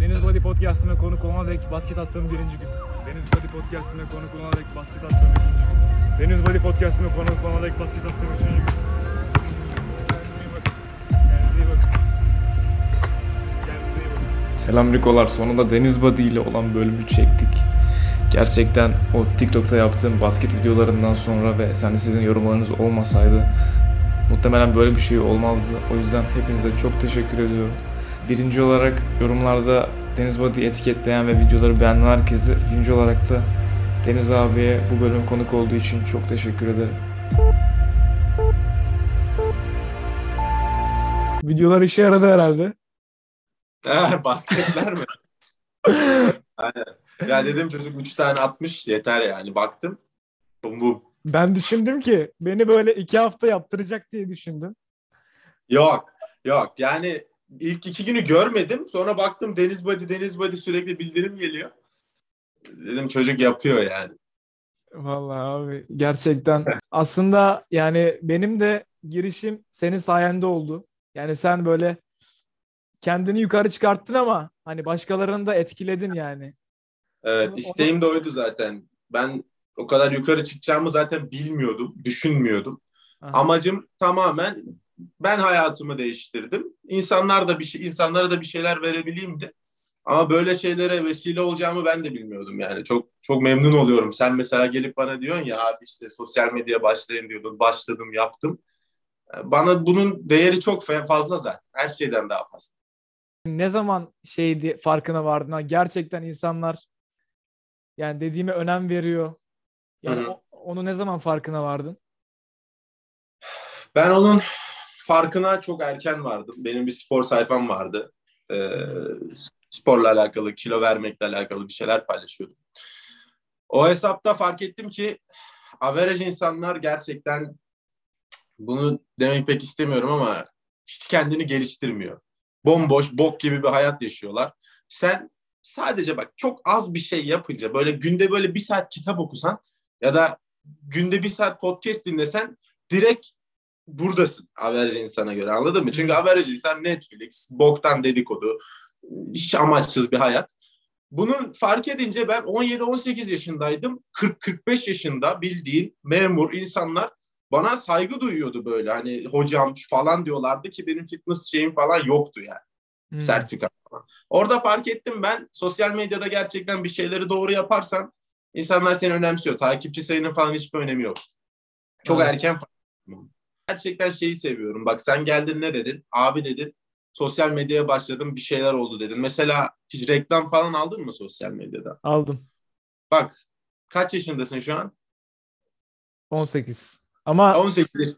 Deniz Body Podcast'ime konuk olana dek basket attığım birinci gün. Deniz Body Podcast'ime konuk olana dek basket attığım ikinci gün. Deniz Body Podcast'ime konuk olana dek basket attığım üçüncü gün. Selam Rikolar. Sonunda Deniz Body ile olan bölümü çektik. Gerçekten o TikTok'ta yaptığım basket videolarından sonra ve sen de sizin yorumlarınız olmasaydı muhtemelen böyle bir şey olmazdı. O yüzden hepinize çok teşekkür ediyorum. Birinci olarak yorumlarda Deniz Body'yi etiketleyen ve videoları beğenen herkese, ikinci olarak da Deniz abiye bu bölüm konuk olduğu için çok teşekkür ederim. Videolar işe yaradı herhalde. Ha, basketler mi? Aynen. Ya dedim çocuk 3 tane atmış yeter yani. Baktım. Bum bum. Ben düşündüm ki beni böyle iki hafta yaptıracak diye düşündüm. Yok. Yok. Yani ilk iki günü görmedim. Sonra baktım Deniz Body Deniz Body sürekli bildirim geliyor. Dedim çocuk yapıyor yani. Vallahi abi gerçekten aslında yani benim de girişim senin sayende oldu. Yani sen böyle kendini yukarı çıkarttın ama hani başkalarını da etkiledin yani. Evet Onu- isteğim de oydu zaten. Ben o kadar yukarı çıkacağımı zaten bilmiyordum. Düşünmüyordum. Aha. Amacım tamamen ben hayatımı değiştirdim. İnsanlar da bir şey, insanlara da bir şeyler verebileyimdi. Ama böyle şeylere vesile olacağımı ben de bilmiyordum yani. Çok çok memnun oluyorum. Sen mesela gelip bana diyorsun ya abi işte sosyal medyaya başlayayım diyordun. Başladım, yaptım. Bana bunun değeri çok fa- fazla zaten. Her şeyden daha fazla. Ne zaman şeydi farkına vardın gerçekten insanlar yani dediğime önem veriyor. Yani Hı hı. o- onu ne zaman farkına vardın? Ben onun farkına çok erken vardım. Benim bir spor sayfam vardı. Ee, sporla alakalı, kilo vermekle alakalı bir şeyler paylaşıyordum. O hesapta fark ettim ki average insanlar gerçekten bunu demek pek istemiyorum ama hiç kendini geliştirmiyor. Bomboş, bok gibi bir hayat yaşıyorlar. Sen sadece bak çok az bir şey yapınca böyle günde böyle bir saat kitap okusan ya da günde bir saat podcast dinlesen direkt buradasın average insana göre anladın mı? Çünkü average insan Netflix, boktan dedikodu, hiç amaçsız bir hayat. Bunu fark edince ben 17-18 yaşındaydım. 40-45 yaşında bildiğin memur insanlar bana saygı duyuyordu böyle. Hani hocam falan diyorlardı ki benim fitness şeyim falan yoktu yani. Hmm. Sertifika falan. Orada fark ettim ben sosyal medyada gerçekten bir şeyleri doğru yaparsan insanlar seni önemsiyor. Takipçi sayının falan hiçbir önemi yok. Çok Evet. erken fark ettim. Gerçekten şeyi seviyorum. Bak sen geldin ne dedin? Abi dedin. Sosyal medyaya başladım bir şeyler oldu dedin. Mesela hiç reklam falan aldın mı sosyal medyada? Aldım. Bak kaç yaşındasın şu an? 18. Ama 18 yaş-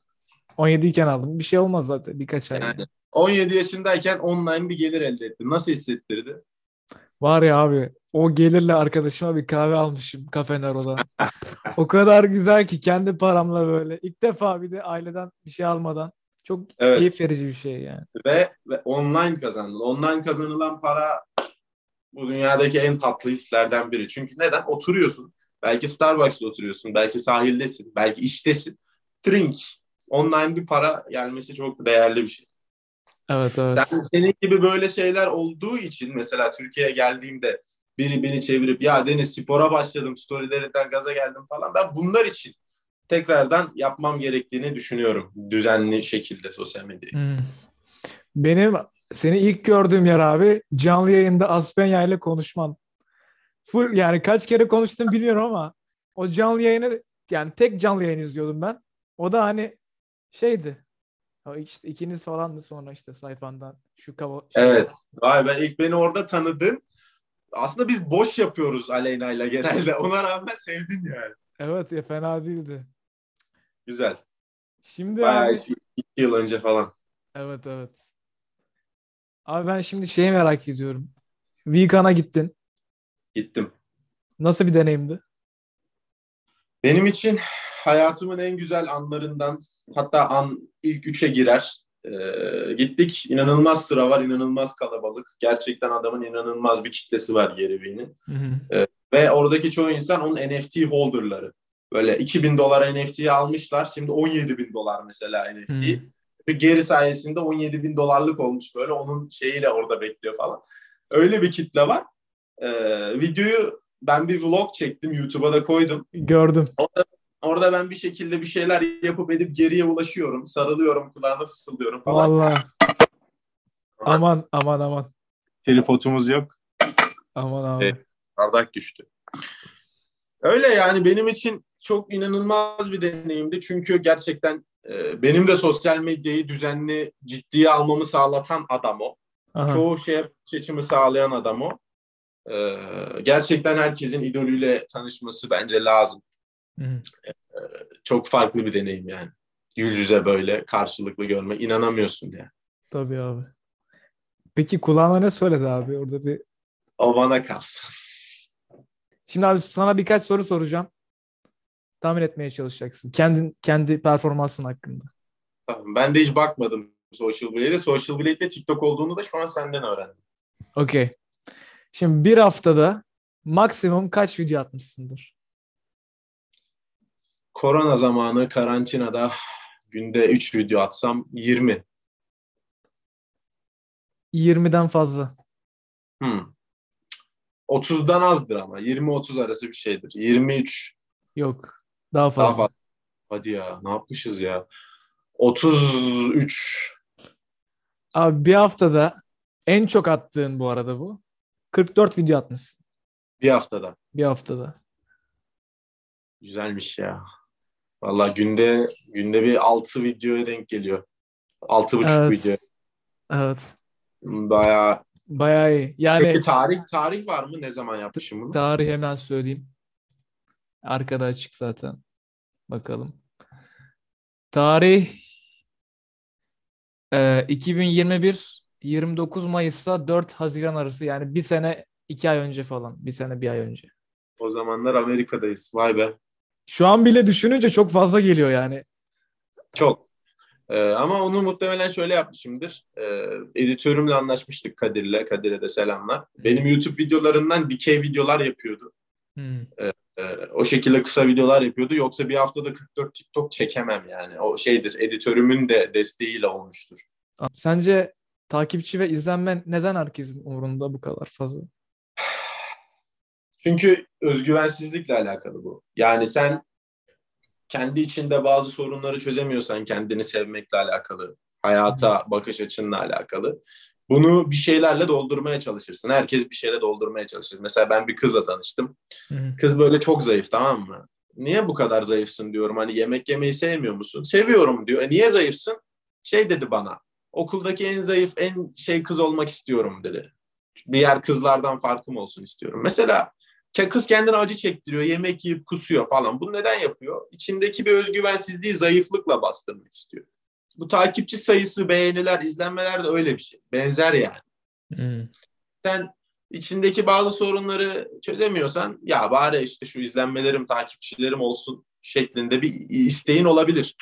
17 iken aldım. Bir şey olmaz zaten birkaç ay. yani 17 yaşındayken online bir gelir elde ettin. Nasıl hissettirdi? Var ya abi o gelirle arkadaşıma bir kahve almışım Cafe Nero'dan. o kadar güzel ki kendi paramla böyle. İlk defa bir de aileden bir şey almadan. Çok Evet. keyif verici bir şey yani. ve, ve online kazandın. Online kazanılan para bu dünyadaki en tatlı hislerden biri. Çünkü neden? Oturuyorsun. Belki Starbucks'ta oturuyorsun. Belki sahildesin. Belki iştesin. Drink. Online bir para gelmesi çok değerli bir şey. Evet evet. Sen, senin gibi böyle şeyler olduğu için mesela Türkiye'ye geldiğimde biri beni çevirip ya Deniz spora başladım storylerinden gaza geldim falan. Ben bunlar için tekrardan yapmam gerektiğini düşünüyorum. Düzenli şekilde sosyal medyayı. Hmm. Benim seni ilk gördüğüm yer abi canlı yayında Aspenya ile konuşman. Full yani kaç kere konuştum bilmiyorum ama o canlı yayını yani tek canlı yayın izliyordum ben. O da hani şeydi. O işte ikiniz falandı sonra işte sayfandan şu kava şey- Evet. Vay be ilk beni orada tanıdın. Aslında biz boş yapıyoruz Aleyna'yla genelde. Ona rağmen sevdin yani. Evet ya fena değildi. Güzel. Şimdi Bayağı abi, iki yıl önce falan. evet evet. Abi ben şimdi şeyi merak ediyorum. Vikan'a gittin. Gittim. Nasıl bir deneyimdi? Benim için hayatımın en güzel anlarından hatta an ilk üçe girer. Ee, gittik. İnanılmaz sıra var. inanılmaz kalabalık. Gerçekten adamın inanılmaz bir kitlesi var. Hı hı. Ve oradaki çoğu insan onun NFT holderları. Böyle 2000 dolar NFT'yi almışlar. Şimdi 17 bin dolar mesela NFT. Hı. Ve Geri sayesinde 17 bin dolarlık olmuş böyle. Onun şeyiyle orada bekliyor falan. Öyle bir kitle var. Ee, videoyu ben bir vlog çektim. YouTube'a da koydum. Gördüm. Orada, orada ben bir şekilde bir şeyler yapıp edip geriye ulaşıyorum. Sarılıyorum, kulağına fısıldıyorum falan. Vallahi. Aman aman aman. Tripodumuz yok. Aman abi. Evet. Bardak düştü. Öyle yani benim için çok inanılmaz bir deneyimdi. Çünkü gerçekten e, benim de sosyal medyayı düzenli ciddiye almamı sağlatan adam o. Aha. Çoğu şeye seçimi sağlayan adam o. E, gerçekten herkesin idolüyle tanışması bence lazım. Hı. Çok farklı bir deneyim yani. Yüz yüze böyle karşılıklı görme inanamıyorsun diye. Tabii abi. Peki kulağına ne söyledi abi? Orada bir O bana kalsın. Şimdi abi sana birkaç soru soracağım. Tahmin etmeye çalışacaksın. Kendin kendi performansın hakkında. Tamam, Ben de hiç bakmadım Social Blade'e. Social Blade'de TikTok olduğunu da şu an senden öğrendim. Okey. Şimdi bir haftada maksimum kaç video atmışsındır? Korona zamanı karantinada günde 3 video atsam 20. 20'den fazla. Hmm. 30'dan azdır ama. 20-30 arası bir şeydir. 23 Yok. Daha daha fazla. fazla. Hadi ya ne yapmışız ya. 33 Abi bir haftada en çok attığın bu arada bu. 44 video atmışsın bir haftada. bir haftada. Güzelmiş ya. Valla günde günde bir 6 videoya denk geliyor. 6,5 Evet. video. Evet. Bayağı. Bayağı iyi. Yani Peki tarih tarih var mı? Ne zaman yapmışım bunu? tarih hemen söyleyeyim. Arkada açık zaten. Bakalım. Tarih e, 2021 29 Mayıs'ta 4 Haziran arası yani bir sene iki ay önce falan. Bir sene bir ay önce. O zamanlar Amerika'dayız. Vay be. Şu an bile düşününce çok fazla geliyor yani. Çok. Ee, ama onu muhtemelen şöyle yapmışımdır. Ee, editörümle anlaşmıştık Kadir'le. Kadir'e de selamlar. Benim YouTube videolarından dikey videolar yapıyordu. Hmm. Ee, o şekilde kısa videolar yapıyordu. Yoksa bir haftada 44 TikTok çekemem yani. O şeydir. Editörümün de desteğiyle olmuştur. Sence takipçi ve izlenme neden herkesin umurunda bu kadar fazla? Çünkü özgüvensizlikle alakalı bu. Yani sen kendi içinde bazı sorunları çözemiyorsan kendini sevmekle alakalı, hayata bakış açınla alakalı. Bunu bir şeylerle doldurmaya çalışırsın. Herkes bir şeyle doldurmaya çalışır. Mesela ben bir kızla tanıştım. Kız böyle çok zayıf tamam mı? Niye bu kadar zayıfsın diyorum. Hani yemek yemeyi sevmiyor musun? Seviyorum diyor. E niye zayıfsın? Şey dedi bana. Okuldaki en zayıf, en şey kız olmak istiyorum dedi. Diğer kızlardan farkım olsun istiyorum. Mesela kız kendine acı çektiriyor, yemek yiyip kusuyor falan. Bunu neden yapıyor? İçindeki bir özgüvensizliği zayıflıkla bastırmak istiyor. Bu takipçi sayısı, beğeniler, izlenmeler de öyle bir şey. Benzer yani Hmm. sen içindeki bazı sorunları çözemiyorsan ya bari işte şu izlenmelerim, takipçilerim olsun şeklinde bir isteğin olabilir.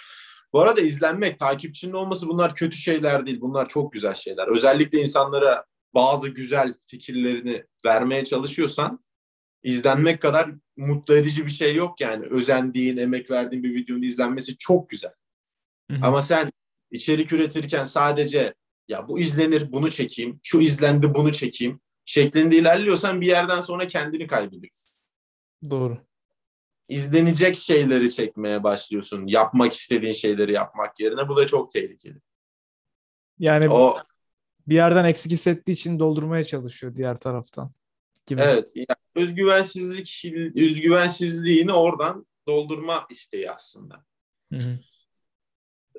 Bu arada izlenmek, takipçinin olması bunlar kötü şeyler değil. Bunlar çok güzel şeyler. Özellikle insanlara bazı güzel fikirlerini vermeye çalışıyorsan izlenmek kadar mutlu edici bir şey yok yani. Özendiğin, emek verdiğin bir videonun izlenmesi çok güzel. Hı hı. Ama sen içerik üretirken sadece ya bu izlenir bunu çekeyim, şu izlendi bunu çekeyim şeklinde ilerliyorsan bir yerden sonra kendini kaybediyorsun. Doğru. İzlenecek şeyleri çekmeye başlıyorsun. Yapmak istediğin şeyleri yapmak yerine bu da çok tehlikeli. Yani O bir yerden eksik hissettiği için doldurmaya çalışıyor diğer taraftan. Gibi. evet yani özgüvensizlik özgüvensizliğini oradan doldurma isteği aslında. Hı hı.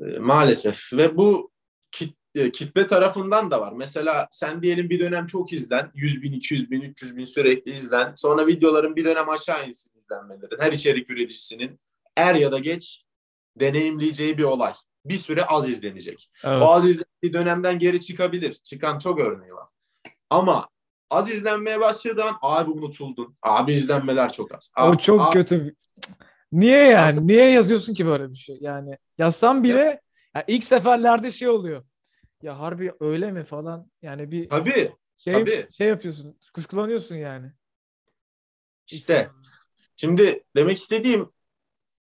E, maalesef ve bu kit- e, kitle tarafından da var. Mesela sen diyelim bir dönem çok izlen, 100 bin, 200 bin, 300 bin sürekli izlen. Sonra videoların bir dönem aşağı insin izlenmelerin. Her içerik üreticisinin er ya da geç deneyimleyeceği bir olay. Bir süre az izlenecek. Evet. O az izlendiği dönemden geri çıkabilir. Çıkan çok örneği var. Ama az izlenmeye başladığı an abi unutuldun. Abi izlenmeler çok az. O Abi- çok abi- kötü. Niye yani? Niye yazıyorsun ki böyle bir şey? Yani yazsam bile ya ilk seferlerde şey oluyor. Ya harbi öyle mi falan. Yani bir Tabii şey tabii. şey yapıyorsun. Kuşkulanıyorsun yani. işte. Şimdi demek istediğim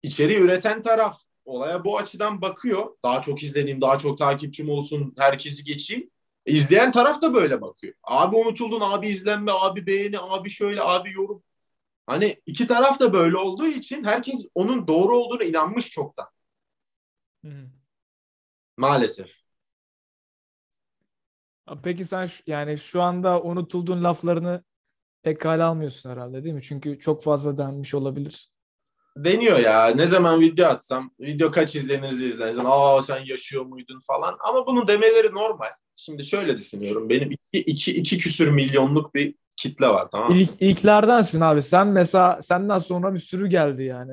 içeriği üreten taraf olaya bu açıdan bakıyor. Daha çok izleneyim, daha çok takipçim olsun, herkesi geçeyim. İzleyen taraf da böyle bakıyor. Abi unutuldun, abi izlenme, abi beğeni, abi şöyle, abi yorum. Hani iki taraf da böyle olduğu için herkes onun doğru olduğuna inanmış çoktan. Hı hı. Maalesef. Peki sen şu- yani şu anda unutulduğun laflarını pek kale almıyorsun herhalde değil mi? Çünkü çok fazla denmiş olabilir. Deniyor ya ne zaman video atsam video kaç izleniriz izlensin. Aa sen yaşıyor muydun falan. Ama bunu demeleri normal. Şimdi şöyle düşünüyorum. Benim iki, iki, iki küsür milyonluk bir kitle var tamam mı? İlk, ilklerdensin abi. Sen mesela senden sonra bir sürü geldi yani.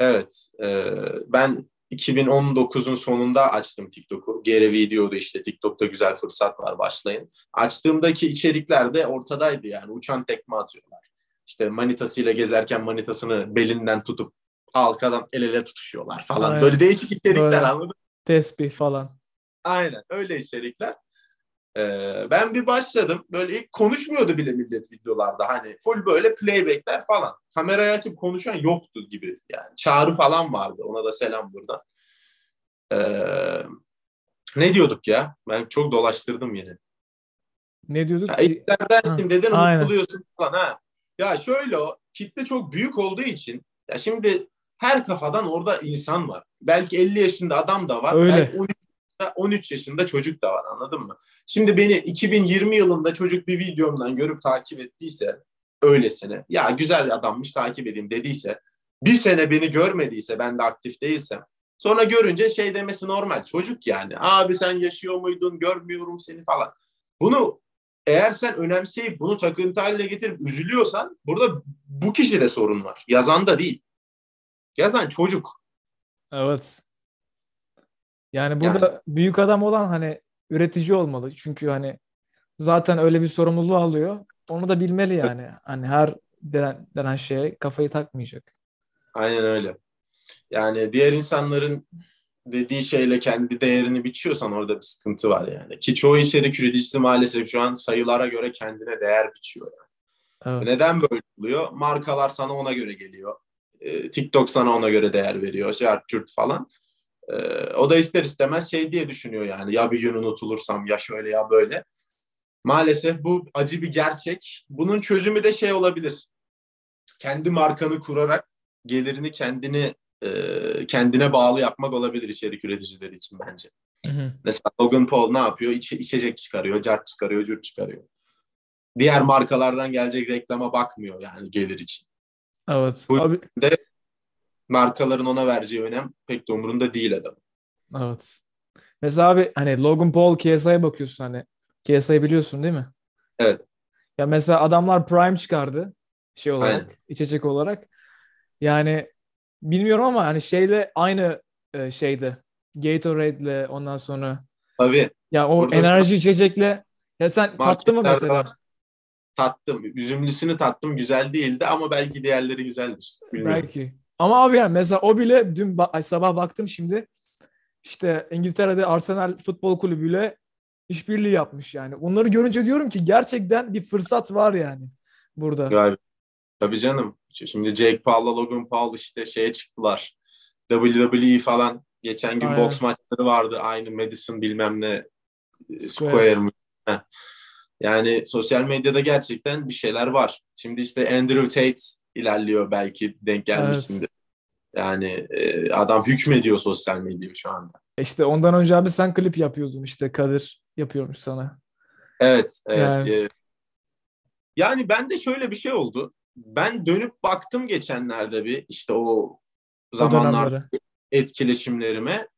Evet. e, ben 2019'un sonunda açtım TikTok'u. Geri videoda işte TikTok'ta güzel fırsat var başlayın. Açtığımdaki içerikler de ortadaydı yani. Uçan tekme atıyorlar. İşte manitasıyla gezerken manitasını belinden tutup halkadan el ele tutuşuyorlar falan. Aynen. Böyle değişik içerikler Böyle. anladın? Tesbih falan. Aynen öyle içerikler. Ee, ben bir başladım. Böyle ilk konuşmuyordu bile millet videolarda. Hani full böyle playbackler falan. Kamerayı açıp konuşan yoktu gibi. Yani çağrı falan vardı. Ona da selam buradan. Ee, ne diyorduk ya? Ben çok dolaştırdım yine. Ne diyorduk? Ya ki? ilklerdensin Hı, dedin unutuluyorsun falan ha. Ya şöyle o kitle çok büyük olduğu için ya şimdi her kafadan orada insan var. Belki 50 yaşında adam da var. Öyle. Belki 13 yaşında, 13 yaşında çocuk da var anladın mı? Şimdi beni 2020 yılında çocuk bir videomdan görüp takip ettiyse öylesine ya güzel adammış takip edeyim dediyse bir sene beni görmediyse ben de aktif değilsem sonra görünce şey demesi normal çocuk yani abi sen yaşıyor muydun görmüyorum seni falan. Bunu eğer sen önemseyip bunu takıntı haline getirip üzülüyorsan burada bu kişide sorun var. Yazan da değil. Yazan çocuk. Evet. Yani burada büyük adam olan hani üretici olmalı. Çünkü hani zaten öyle bir sorumluluğu alıyor. Onu da bilmeli yani. Hani her denen, denen şeye kafayı takmayacak. Aynen öyle. Yani diğer insanların dediği şeyle kendi değerini biçiyorsan orada bir sıkıntı var yani. Ki çoğu içerik üreticisi maalesef şu an sayılara göre kendine değer biçiyor. Yani. Evet. Neden böyle oluyor? Markalar sana ona göre geliyor. Ee, TikTok sana ona göre değer veriyor. Şart çürt falan. Ee, o da ister istemez şey diye düşünüyor yani. Ya bir gün unutulursam ya şöyle ya böyle. Maalesef bu acı bir gerçek. Bunun çözümü de şey olabilir. Kendi markanı kurarak gelirini kendini e, kendine bağlı yapmak olabilir içerik üreticileri için bence. Hı hı. Mesela Logan Paul ne yapıyor? İçe, içecek çıkarıyor, cart çıkarıyor, cürt çıkarıyor. Diğer markalardan gelecek reklama bakmıyor yani gelir için. Evet. Bu- Abi, Markaların ona vereceği önem pek de umurunda değil adam. evet. Mesela abi hani Logan Paul KSI'ye bakıyorsun hani. KSI'yi biliyorsun değil mi? Evet. Ya mesela adamlar Prime çıkardı şey olarak, Aynen. içecek olarak. Yani bilmiyorum ama hani şeyle aynı e, şeyde Gatorade'le ondan sonra Tabii ya o Burada- enerji içecekle ya sen tattın mı mesela? var. tattım. Üzümlüsünü tattım. Güzel değildi ama belki diğerleri güzeldir. Bilmiyorum. Belki. Ama abi yani mesela o bile dün ba- sabah baktım şimdi işte İngiltere'de Arsenal Futbol Kulübü'yle işbirliği yapmış yani. Onları görünce diyorum ki gerçekten bir fırsat var yani burada. Galiba. Tabii canım. Şimdi Jake Paul'la Logan Paul işte şeye çıktılar. WWE falan. Geçen gün Aynen. boks maçları vardı. Aynı Madison bilmem ne e, Square. Heh. Yani sosyal medyada gerçekten bir şeyler var. Şimdi işte Andrew Tate ilerliyor belki denk gelmişsindir. Yani e, adam hükmediyor sosyal medyayı şu anda. İşte ondan önce abi sen klip yapıyordun işte Kadir yapıyormuş sana. Evet, evet. Yani. e, yani bende şöyle bir şey oldu. Ben dönüp baktım geçenlerde bir işte o zamanlar etkileşimlerime.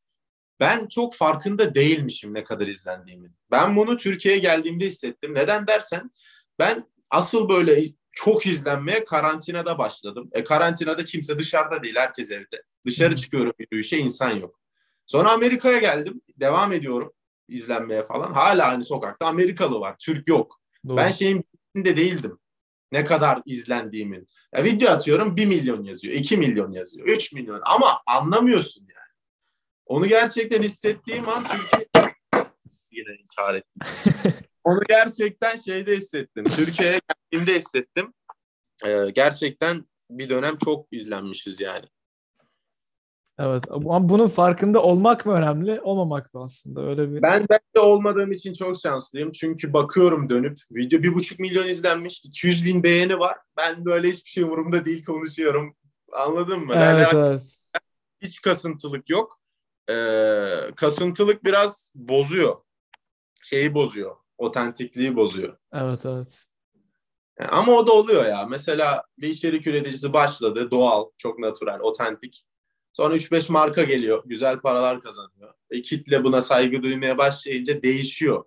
Ben çok farkında değilmişim ne kadar izlendiğimin. Ben bunu Türkiye'ye geldiğimde hissettim. Neden dersen ben asıl böyle çok izlenmeye karantinada başladım. E karantinada kimse dışarıda değil, herkes evde. Dışarı çıkıyorum yürüyüşe insan yok. Sonra Amerika'ya geldim. Devam ediyorum izlenmeye falan. Hala aynı sokakta Amerikalı var. Türk yok. Doğru. Ben şeyin bilincinde değildim. Ne kadar izlendiğimin. Ya video atıyorum 1 milyon yazıyor, 2 milyon yazıyor, 3 milyon ama anlamıyorsun yani. Onu gerçekten hissettiğim an Türkiye yine intihar ettim. Onu gerçekten şeyde hissettim. Türkiye'ye geldiğimde hissettim. Ee, gerçekten bir dönem çok izlenmişiz yani. Evet. Ama bunun farkında olmak mı önemli, olmamak mı aslında? Öyle bir Ben bence olmadığım için çok şanslıyım. Çünkü bakıyorum dönüp video bir buçuk milyon izlenmiş, 200 bin beğeni var. Ben böyle hiçbir şey umurumda değil konuşuyorum. Anladın mı? Yani Evet, evet. hiç kasıntılık yok. Ee, kasıntılık biraz bozuyor. Şeyi bozuyor. Otentikliği bozuyor. Evet, evet. Yani ama o da oluyor ya. Mesela bir içerik üreticisi başladı. Doğal, çok natural, otentik. Sonra 3-5 marka geliyor. Güzel paralar kazanıyor. E, kitle buna saygı duymaya başlayınca değişiyor.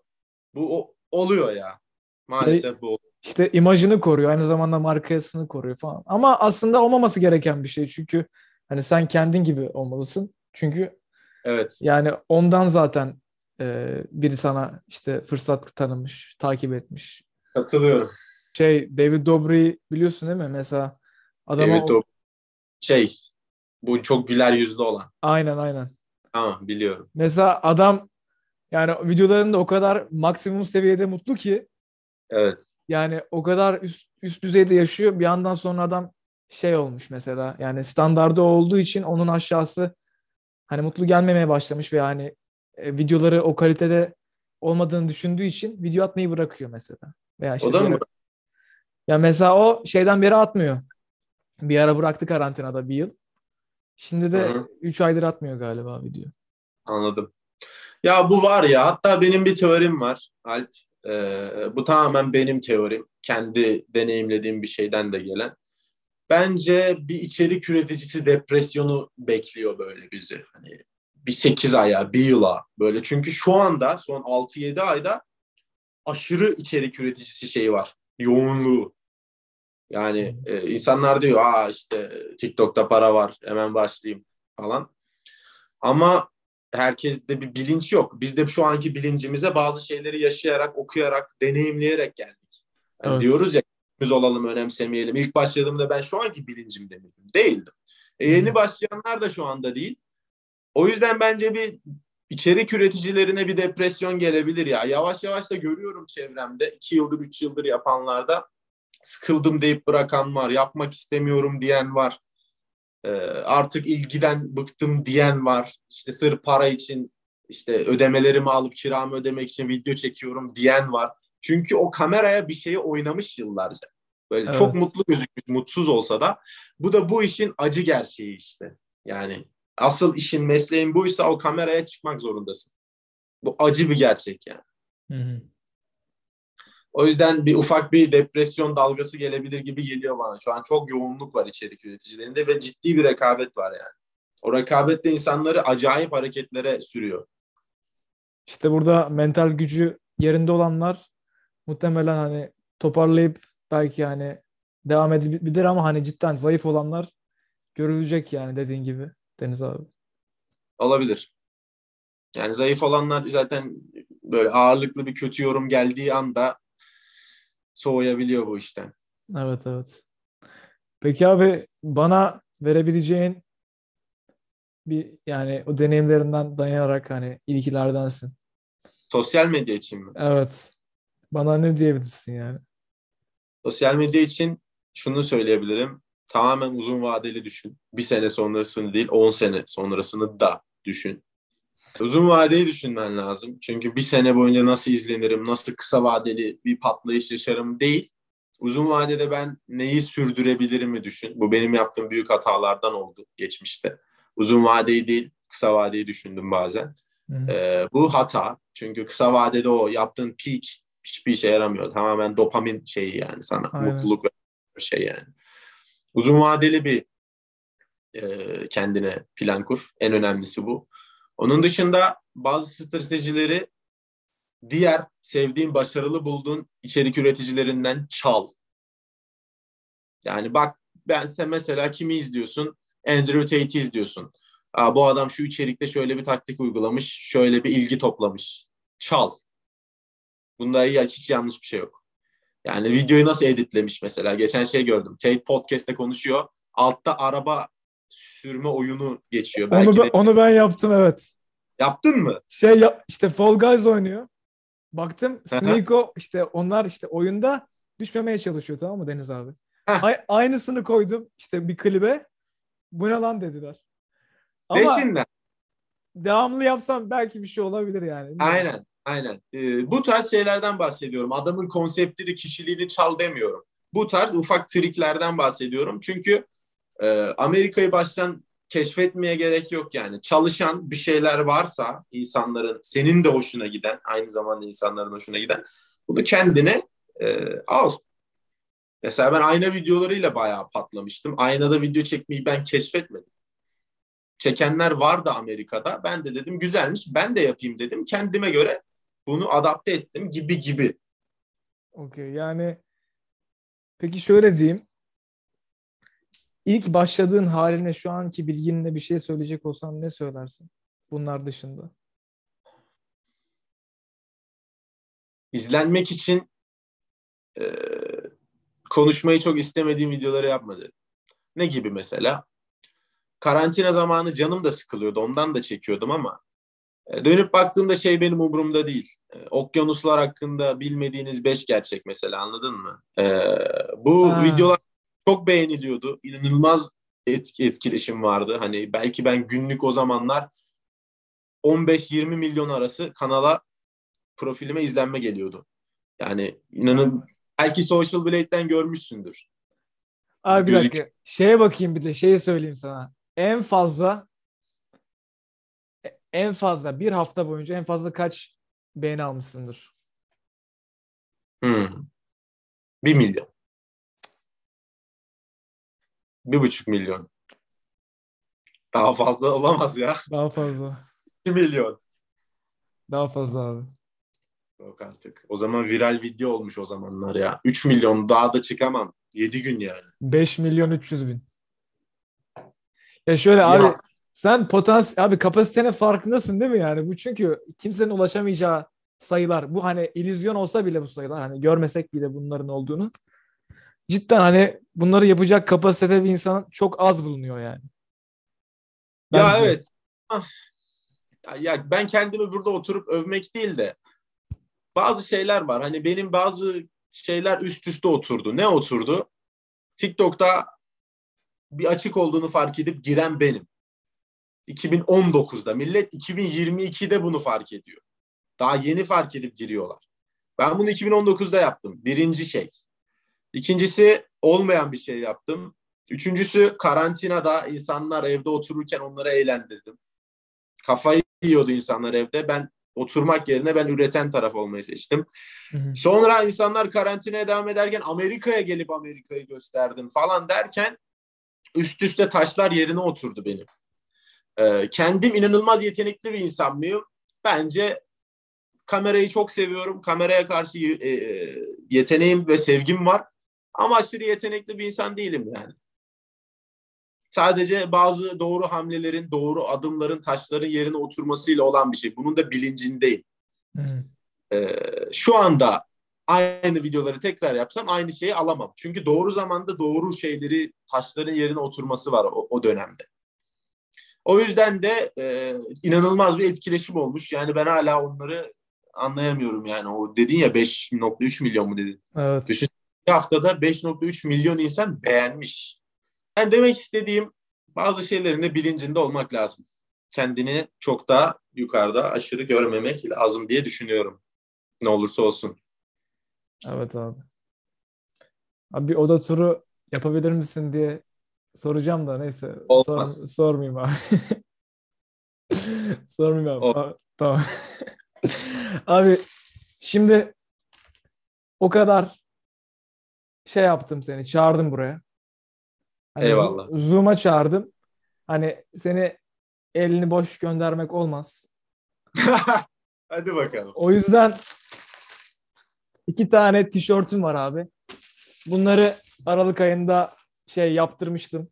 Bu o- oluyor ya. Maalesef bu. İşte imajını koruyor, aynı zamanda markasını koruyor falan. Ama aslında olmaması gereken bir şey. Çünkü hani sen kendin gibi olmalısın. Çünkü Evet. yani ondan zaten e, biri sana işte fırsat tanımış, takip etmiş. Katılıyorum. Şey David Dobrik biliyorsun değil mi? Mesela adama Evet o şey bu çok güler yüzlü olan. aynen aynen. Tamam biliyorum. Mesela adam yani videolarında o kadar maksimum seviyede mutlu ki Evet. yani o kadar üst, üst düzeyde yaşıyor. Bir yandan sonra adam şey olmuş mesela yani standardı olduğu için onun aşağısı hani mutlu gelmemeye başlamış ve hani e, videoları o kalitede olmadığını düşündüğü için video atmayı bırakıyor mesela. Veya işte O da mı? Ya mesela o şeyden beri atmıyor. Bir ara bıraktı karantinada bir yıl. Şimdi de Hı hı. 3 aydır atmıyor galiba video. Anladım. Ya bu var ya hatta benim bir teorim var Alp. Ee, bu tamamen benim teorim. Kendi deneyimlediğim bir şeyden de gelen. Bence bir içerik üreticisi depresyonu bekliyor böyle bizi. Hani bir 8 aya, bir yıla böyle. Çünkü şu anda son 6-7 ayda aşırı içerik üreticisi şeyi var. Yoğunluğu. Yani e, insanlar diyor aa işte TikTok'ta para var hemen başlayayım falan. Ama herkeste bir bilinç yok. Biz de şu anki bilincimize bazı şeyleri yaşayarak, okuyarak, deneyimleyerek geldik. Hani Evet. Diyoruz ya biz olalım, önemsemeyelim. İlk başladığımda ben şu anki bilincimde miydim? Değildim. E, yeni Hı. başlayanlar da şu anda değil. O yüzden bence bir içerik üreticilerine bir depresyon gelebilir ya. Yavaş yavaş da görüyorum çevremde. iki yıldır, üç yıldır yapanlarda sıkıldım deyip bırakan var. Yapmak istemiyorum diyen var. Ee, artık ilgiden bıktım diyen var. İşte sırf para için işte ödemelerimi alıp kiramı ödemek için video çekiyorum diyen var. Çünkü o kameraya bir şeyi oynamış yıllarca. Böyle Evet. çok mutlu gözükmüş, mutsuz olsa da bu da bu işin acı gerçeği işte. Yani asıl işin mesleğin buysa o kameraya çıkmak zorundasın. Bu acı bir gerçek yani. Hı hı. O yüzden bir ufak bir depresyon dalgası gelebilir gibi geliyor bana. Şu an çok yoğunluk var içerik üreticilerinde ve ciddi bir rekabet var yani. O rekabet de insanları acayip hareketlere sürüyor. İşte burada mental gücü yerinde olanlar muhtemelen hani toparlayıp belki hani devam edebilir ama hani cidden zayıf olanlar görülecek yani dediğin gibi Deniz abi. Olabilir. Yani zayıf olanlar zaten böyle ağırlıklı bir kötü yorum geldiği anda soğuyabiliyor bu işten. Evet evet. Peki abi bana verebileceğin bir yani o deneyimlerinden dayanarak hani ilgilerdensin. Sosyal medya için mi? Evet. Bana ne diyebilirsin yani? Sosyal medya için şunu söyleyebilirim. Tamamen uzun vadeli düşün. Bir sene sonrasını değil, 10 sene sonrasını da düşün. Uzun vadeyi düşünmen lazım. Çünkü bir sene boyunca nasıl izlenirim, nasıl kısa vadeli bir patlayış yaşarım değil. Uzun vadede ben neyi sürdürebilirimi düşün. Bu benim yaptığım büyük hatalardan oldu geçmişte. Uzun vadeyi değil, kısa vadeyi düşündüm bazen. Hı. Ee, bu hata. Çünkü kısa vadede o yaptığın peak hiçbir işe yaramıyor. Tamamen dopamin şeyi yani sana. Aynen. Mutluluk ve şey yani. Uzun vadeli bir e, kendine plan kur. En önemlisi bu. Onun dışında bazı stratejileri diğer sevdiğin, başarılı bulduğun içerik üreticilerinden çal. Yani bak ben sen mesela kimi izliyorsun? Andrew Tate'i izliyorsun. Aa, bu adam şu içerikte şöyle bir taktik uygulamış, şöyle bir ilgi toplamış. Çal. Bunda iyi, hiç yanlış bir şey yok. Yani videoyu nasıl editlemiş mesela. Geçen şey gördüm. Tate Podcast'te konuşuyor. Altta araba sürme oyunu geçiyor. Belki Onu, ben, de onu ben yaptım evet. yaptın mı? Şey yap, işte Fall Guys oynuyor. Baktım. Sneeko işte onlar işte oyunda düşmemeye çalışıyor tamam mı Deniz abi? Ay- aynısını koydum işte bir klibe. Bu ne lan dediler. Ama Desinler. devamlı yapsam belki bir şey olabilir yani. Aynen. Aynen. Ee, bu tarz şeylerden bahsediyorum. Adamın konseptini, kişiliğini çal demiyorum. Bu tarz ufak triklerden bahsediyorum. Çünkü e, Amerika'yı baştan keşfetmeye gerek yok yani. Çalışan bir şeyler varsa insanların, senin de hoşuna giden, aynı zamanda insanların hoşuna giden bunu kendine e, al. Mesela ben ayna videolarıyla bayağı patlamıştım. Aynada video çekmeyi ben keşfetmedim. Çekenler vardı Amerika'da. Ben de dedim güzelmiş. Ben de yapayım dedim. Kendime göre bunu adapte ettim gibi gibi. Okey yani peki şöyle diyeyim. İlk başladığın haline şu anki bilginle bir şey söyleyecek olsan ne söylersin? Bunlar dışında. İzlenmek için e, konuşmayı çok istemediğim videoları yapmadı. Ne gibi mesela? Karantina zamanı canım da sıkılıyordu. Ondan da çekiyordum ama e, dönüp baktığımda şey benim umurumda değil. E, okyanuslar hakkında bilmediğiniz beş gerçek mesela anladın mı? E, bu Ha. videolar çok beğeniliyordu. İnanılmaz etki, etkileşim vardı. Hani belki ben günlük o zamanlar 15-20 milyon arası kanala profilime izlenme geliyordu. Yani inanın belki Social Blade'den görmüşsündür. Abi bir Gözük- dakika. Şeye bakayım bir de şeyi söyleyeyim sana. En fazla en fazla bir hafta boyunca en fazla kaç beğeni almışsındır? Hmm. Bir milyon. Bir buçuk milyon. Daha fazla olamaz ya. Daha fazla. Bir milyon. Daha fazla abi. Yok artık. O zaman viral video olmuş o zamanlar ya. 3 milyon daha da çıkamam. 7 gün yani. 5 milyon 300 bin. Ya şöyle Ya. abi sen potansiyel abi kapasitenin farkındasın değil mi yani? Bu çünkü kimsenin ulaşamayacağı sayılar. Bu hani illüzyon olsa bile bu sayılar hani görmesek bile bunların olduğunu. Cidden hani bunları yapacak kapasitede bir insanın çok az bulunuyor yani. Ya Bence. evet. Ah. Ya, ya ben kendimi burada oturup övmek değil de bazı şeyler var. Hani benim bazı şeyler üst üste oturdu. Ne oturdu? TikTok'ta bir açık olduğunu fark edip giren benim. 2019'da millet 2022'de bunu fark ediyor. Daha yeni fark edip giriyorlar. Ben bunu 2019'da yaptım. Birinci şey. İkincisi olmayan bir şey yaptım. Üçüncüsü karantinada insanlar evde otururken onları eğlendirdim. Kafayı yiyordu insanlar evde. Ben oturmak yerine ben üreten taraf olmayı seçtim. Hı hı. Sonra insanlar karantinaya devam ederken Amerika'ya gelip Amerika'yı gösterdim falan derken üst üste taşlar yerine oturdu benim. Ee, kendim inanılmaz yetenekli bir insan mıyım? Bence kamerayı çok seviyorum. Kameraya karşı e, e, yeteneğim ve sevgim var. Ama aşırı yetenekli bir insan değilim yani. Sadece bazı doğru hamlelerin, doğru adımların, taşların yerine oturmasıyla olan bir şey. Bunun da bilincindeyim. Hı. Ee, şu anda aynı videoları tekrar yapsam aynı şeyi alamam. Çünkü doğru zamanda doğru şeyleri taşların yerine oturması var o, o dönemde. O yüzden de e, inanılmaz bir etkileşim olmuş. Yani ben hala onları anlayamıyorum yani. O dedin ya 5.3 milyon mu dedin? Evet. Düşün bir haftada 5.3 milyon insan beğenmiş. Yani demek istediğim bazı şeylerin de bilincinde olmak lazım. Kendini çok daha yukarıda aşırı görmemek lazım diye düşünüyorum. Ne olursa olsun. Evet abi. Abi bir oda turu yapabilir misin diye soracağım da neyse. Olmaz. Sor- sormayayım abi. sormayayım abi. Ol- Aa, Tamam. abi şimdi o kadar şey yaptım seni. Çağırdım buraya. Hani Eyvallah. Zo- Zoom'a çağırdım. Hani seni elini boş göndermek olmaz. Hadi bakalım. O yüzden iki tane tişörtüm var abi. Bunları Aralık ayında şey yaptırmıştım.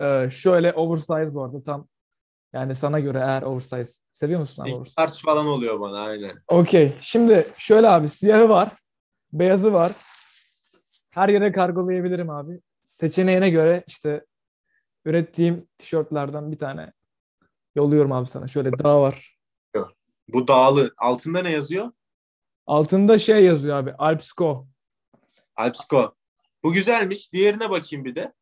Ee, şöyle oversize bu arada tam. Yani sana göre eğer oversize. Seviyor musun abi oversize? Harç falan oluyor bana aynen. Okey. Şimdi şöyle abi siyahı var. Beyazı var. Her yere kargolayabilirim abi. Seçeneğine göre işte ürettiğim tişörtlerden bir tane yolluyorum abi sana. Şöyle dağ var. Bu dağlı. Altında ne yazıyor? Altında şey yazıyor abi. Alpsco. Alpsko. Bu güzelmiş. Diğerine bakayım bir de.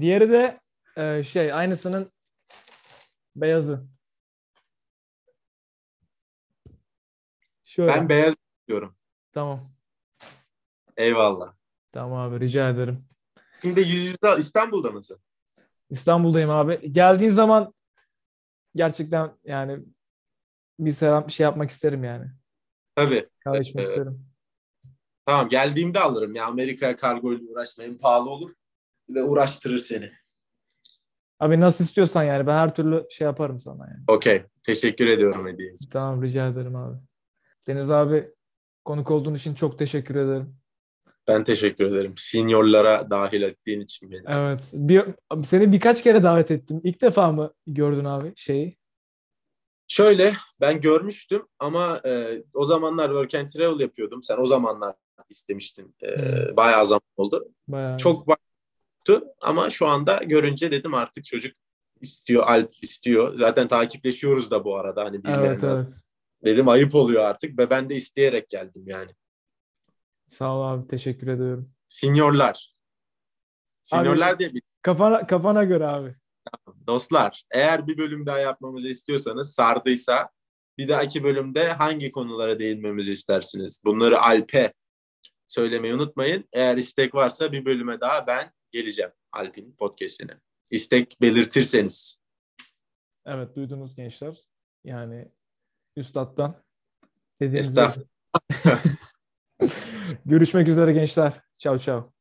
Diğeri de e, şey aynısının Beyazı. Şöyle. Ben beyaz diyorum. Tamam. Eyvallah. Tamam abi rica ederim. Şimdi yüz yüze İstanbul'da mısın? İstanbul'dayım abi. Geldiğin zaman gerçekten yani bir selam bir şey yapmak isterim yani. Tabii. Kahve içmek isterim. Tamam geldiğimde alırım ya. Amerika'ya kargo ile uğraşma. Hem pahalı olur. Bir de uğraştırır seni. Abi nasıl istiyorsan yani ben her türlü şey yaparım sana yani. Okey. Teşekkür ediyorum hediye için. Tamam rica ederim abi. Deniz abi konuk olduğun için çok teşekkür ederim. Ben teşekkür ederim. Seniorlara dahil ettiğin için beni. Evet. Bir, seni birkaç kere davet ettim. İlk defa mı gördün abi şeyi? Şöyle ben görmüştüm ama e, o zamanlar work and travel yapıyordum. Sen o zamanlar istemiştin. E, Hmm. Bayağı zaman oldu. Bayağı. Çok baktı ama şu anda görünce dedim artık çocuk istiyor, Alp istiyor. Zaten takipleşiyoruz da bu arada hani Evet evet. Dedim ayıp oluyor artık ve ben de isteyerek geldim yani. Sağ ol abi. Teşekkür ediyorum. Seniorlar. Seniorlar diye bir Kafana kafana göre abi. dostlar. Eğer bir bölüm daha yapmamızı istiyorsanız sardıysa bir dahaki bölümde hangi konulara değinmemizi istersiniz? Bunları Alp'e söylemeyi unutmayın. Eğer istek varsa bir bölüme daha ben geleceğim Alp'in podcast'ine. İstek belirtirseniz. Evet duydunuz gençler. Yani üstattan dediğiniz Estağfurullah. Görüşmek üzere gençler. Çav çav.